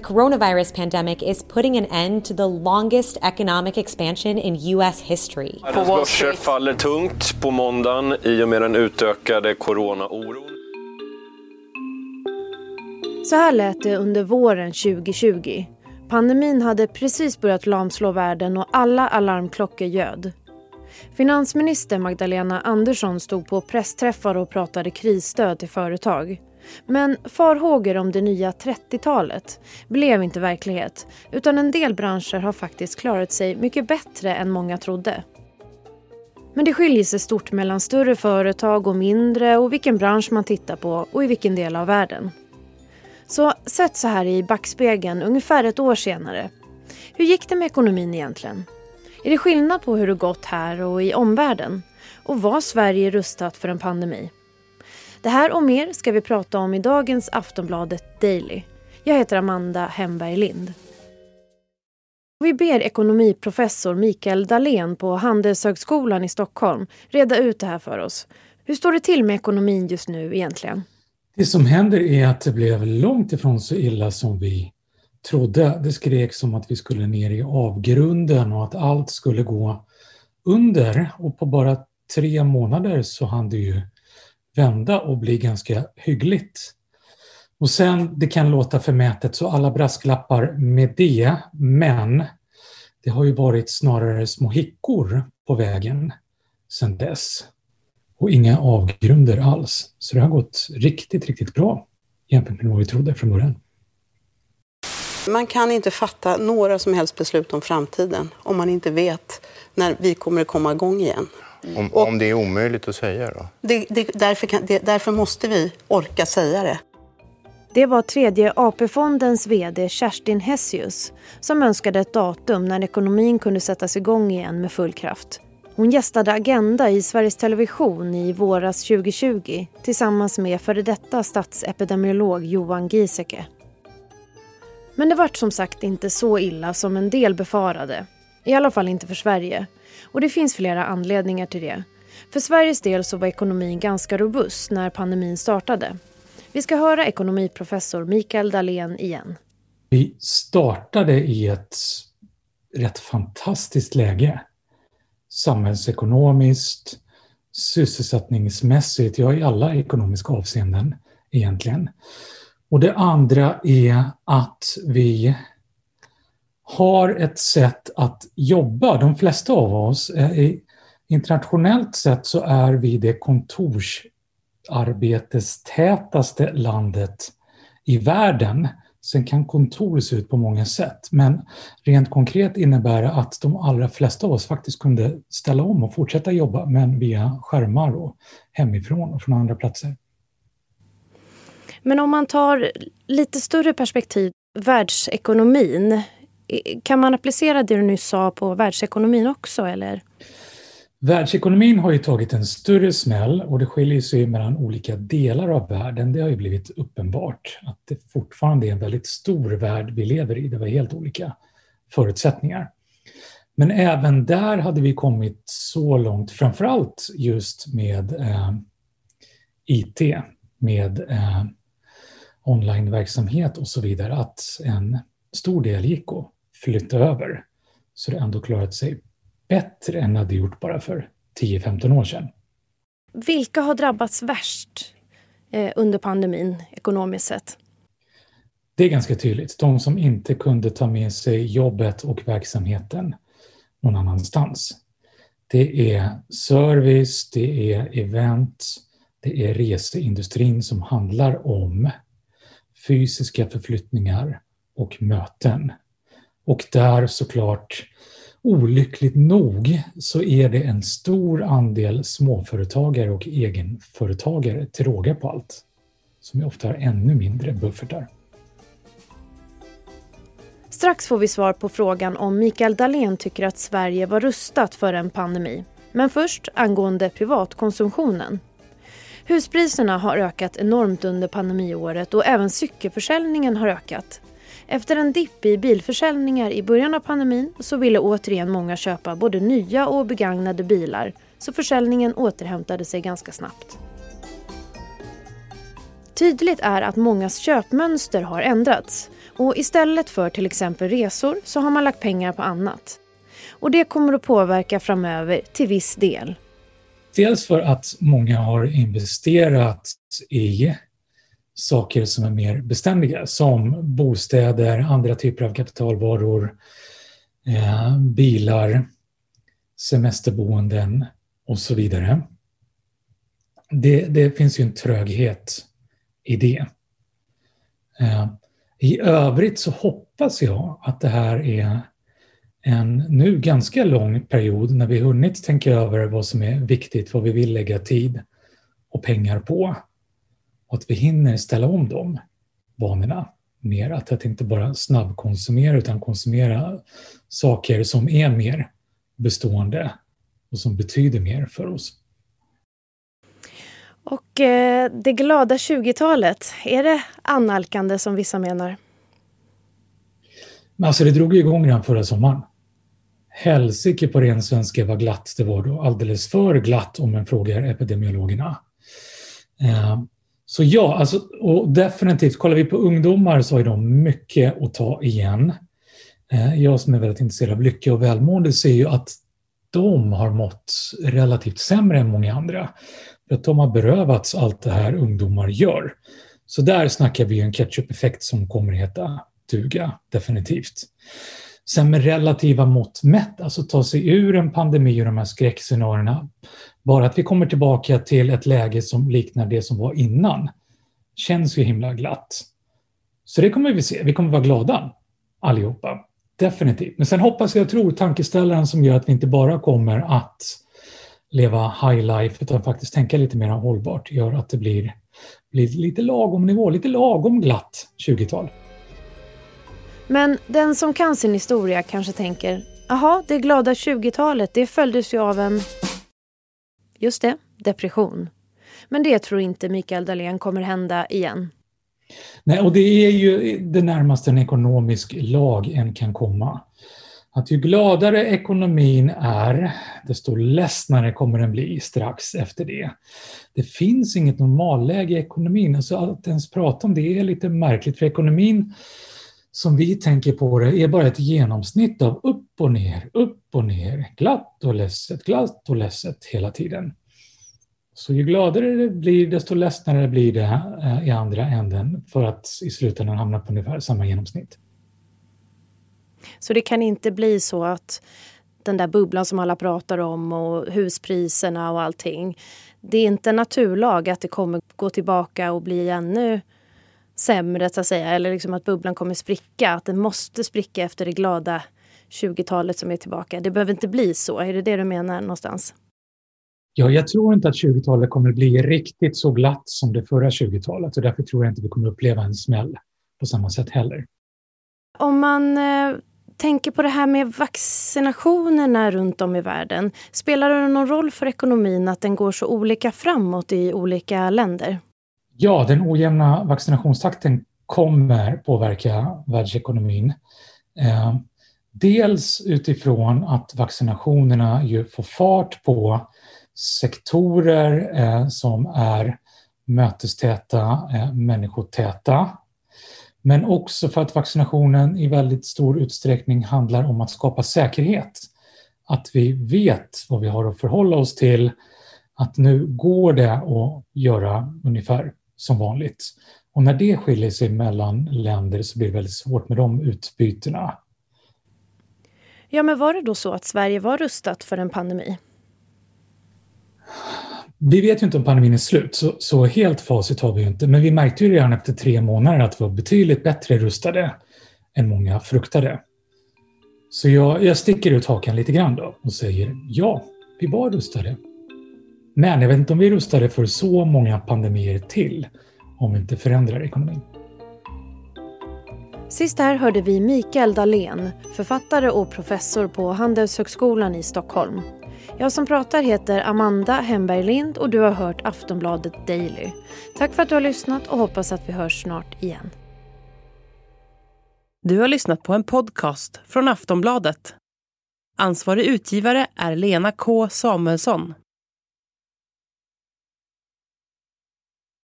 The coronavirus pandemic is putting an end to the longest economic expansion in US history. Börser faller tungt på måndagen i och med den utökade coronaoron. Så här lät det under våren 2020. Pandemin hade precis börjat lamslå världen och alla alarmklockor ljöd. Finansminister Magdalena Andersson stod på pressträffar och pratade krisstöd till företag. Men farhågor om det nya 30-talet blev inte verklighet utan en del branscher har faktiskt klarat sig mycket bättre än många trodde. Men det skiljer sig stort mellan större företag och mindre och vilken bransch man tittar på och i vilken del av världen. Så sett så här i backspegeln ungefär ett år senare. Hur gick det med ekonomin egentligen? Är det skillnad på hur det gått här och i omvärlden? Och var Sverige rustat för en pandemi? Det här och mer ska vi prata om i dagens Aftonbladet Daily. Jag heter Amanda Hemberg Lind. Vi ber ekonomiprofessor Mikael Dahlén på Handelshögskolan i Stockholm reda ut det här för oss. Hur står det till med ekonomin just nu egentligen? Det som händer är att det blev långt ifrån så illa som vi trodde. Det skrek som att vi skulle ner i avgrunden och att allt skulle gå under. Och på bara tre månader så hann det ju vända och bli ganska hyggligt. Och sen, det kan låta förmätet, så alla brasklappar med det, men det har ju varit snarare små hickor på vägen sedan dess. Och inga avgrunder alls. Så det har gått riktigt, riktigt bra jämfört med vad vi trodde från början. Man kan inte fatta några som helst beslut om framtiden om man inte vet när vi kommer att komma igång igen. Om, om det är omöjligt att säga då? Det, det, därför, kan, det, därför måste vi orka säga det. Det var tredje AP-fondens vd Kerstin Hessius som önskade ett datum när ekonomin kunde sättas igång igen med full kraft. Hon gästade Agenda i Sveriges Television i våras 2020 tillsammans med före detta statsepidemiolog Johan Giesecke. Men det vart som sagt inte så illa som en del befarade. I alla fall inte för Sverige. Och det finns flera anledningar till det. För Sveriges del så var ekonomin ganska robust när pandemin startade. Vi ska höra ekonomiprofessor Mikael Dahlén igen. Vi startade i ett rätt fantastiskt läge. Samhällsekonomiskt, sysselsättningsmässigt, ja i alla ekonomiska avseenden egentligen. Och det andra är att vi har ett sätt att jobba. De flesta av oss, eh, internationellt sett så är vi det kontorsarbetestätaste landet i världen. Sen kan kontor se ut på många sätt, men rent konkret innebär det att de allra flesta av oss faktiskt kunde ställa om och fortsätta jobba, men via skärmar och hemifrån och från andra platser. Men om man tar lite större perspektiv, världsekonomin. Kan man applicera det du nyss sa på världsekonomin också eller? Världsekonomin har ju tagit en större smäll och det skiljer sig mellan olika delar av världen. Det har ju blivit uppenbart att det fortfarande är en väldigt stor värld vi lever i. Det var helt olika förutsättningar. Men även där hade vi kommit så långt, framförallt just med eh, IT, med eh, onlineverksamhet och så vidare, att en stor del gick att flytta över. Så det ändå klarat sig bättre än det hade gjort bara för 10-15 år sedan. Vilka har drabbats värst eh, under pandemin ekonomiskt sett? Det är ganska tydligt. De som inte kunde ta med sig jobbet och verksamheten någon annanstans. Det är service, det är event, det är reseindustrin som handlar om fysiska förflyttningar och möten. Och där såklart, olyckligt nog, så är det en stor andel småföretagare och egenföretagare till råga på allt, som ofta har ännu mindre buffertar. Strax får vi svar på frågan om Mikael Dahlén tycker att Sverige var rustat för en pandemi. Men först angående privatkonsumtionen. Huspriserna har ökat enormt under pandemiåret och även cykelförsäljningen har ökat. Efter en dipp i bilförsäljningar i början av pandemin så ville återigen många köpa både nya och begagnade bilar så försäljningen återhämtade sig ganska snabbt. Tydligt är att mångas köpmönster har ändrats och istället för till exempel resor så har man lagt pengar på annat. Och det kommer att påverka framöver till viss del. Dels för att många har investerat i saker som är mer beständiga som bostäder, andra typer av kapitalvaror, eh, bilar, semesterboenden och så vidare. Det, det finns ju en tröghet i det. Eh, I övrigt så hoppas jag att det här är en nu ganska lång period när vi hunnit tänka över vad som är viktigt, vad vi vill lägga tid och pengar på. Och att vi hinner ställa om de vanorna mer. Att, att inte bara snabbkonsumera utan konsumera saker som är mer bestående och som betyder mer för oss. Och eh, det glada 20-talet, är det annalkande som vissa menar? alltså det drog igång redan förra sommaren. Helsike på ren svenska vad glatt det var då. Alldeles för glatt om man frågar epidemiologerna. Eh, så ja, alltså, och definitivt, kollar vi på ungdomar så har de mycket att ta igen. Eh, jag som är väldigt intresserad av lycka och välmående ser ju att de har mått relativt sämre än många andra. För att de har berövats allt det här ungdomar gör. Så där snackar vi en catch-up-effekt som kommer att heta duga, definitivt. Sen med relativa mått mätt, alltså ta sig ur en pandemi och de här skräckscenarierna. Bara att vi kommer tillbaka till ett läge som liknar det som var innan känns ju himla glatt. Så det kommer vi se. Vi kommer vara glada allihopa. Definitivt. Men sen hoppas jag och tror tankeställaren som gör att vi inte bara kommer att leva high life utan faktiskt tänka lite mer hållbart gör att det blir, blir lite lagom nivå, lite lagom glatt 20-tal. Men den som kan sin historia kanske tänker, jaha, det glada 20-talet, det följdes ju av en, just det, depression. Men det tror inte Mikael Dahlén kommer hända igen. Nej, och det är ju det närmaste en ekonomisk lag en kan komma. Att ju gladare ekonomin är, desto ledsnare kommer den bli strax efter det. Det finns inget normalläge i ekonomin. Alltså att ens prata om det är lite märkligt, för ekonomin som vi tänker på det är bara ett genomsnitt av upp och ner, upp och ner, glatt och ledset, glatt och ledset hela tiden. Så ju gladare det blir, desto ledsnare blir det eh, i andra änden för att i slutändan hamna på ungefär samma genomsnitt. Så det kan inte bli så att den där bubblan som alla pratar om och huspriserna och allting. Det är inte en naturlag att det kommer gå tillbaka och bli ännu sämre så att säga. Eller liksom att bubblan kommer spricka. Att den måste spricka efter det glada 20-talet som är tillbaka. Det behöver inte bli så. Är det det du menar någonstans? Ja, jag tror inte att 20-talet kommer bli riktigt så glatt som det förra 20-talet och därför tror jag inte vi kommer uppleva en smäll på samma sätt heller. Om man eh, tänker på det här med vaccinationerna runt om i världen. Spelar det någon roll för ekonomin att den går så olika framåt i olika länder? Ja, den ojämna vaccinationstakten kommer påverka världsekonomin. Eh, dels utifrån att vaccinationerna ju får fart på sektorer eh, som är mötestäta, eh, människotäta. Men också för att vaccinationen i väldigt stor utsträckning handlar om att skapa säkerhet. Att vi vet vad vi har att förhålla oss till. Att nu går det att göra ungefär som vanligt. Och när det skiljer sig mellan länder så blir det väldigt svårt med de utbytena. Ja, men var det då så att Sverige var rustat för en pandemi? Vi vet ju inte om pandemin är slut, så, så helt facit har vi ju inte. Men vi märkte ju redan efter tre månader att vi var betydligt bättre rustade än många fruktade. Så jag, jag sticker ut hakan lite grann då och säger ja, vi var rustade. Men jag vet inte om vi är rustade för så många pandemier till om vi inte förändrar ekonomin. Sist här hörde vi Mikael Dahlén, författare och professor på Handelshögskolan i Stockholm. Jag som pratar heter Amanda Hemberg Lind och du har hört Aftonbladet Daily. Tack för att du har lyssnat och hoppas att vi hörs snart igen. Du har lyssnat på en podcast från Aftonbladet. Ansvarig utgivare är Lena K Samuelsson.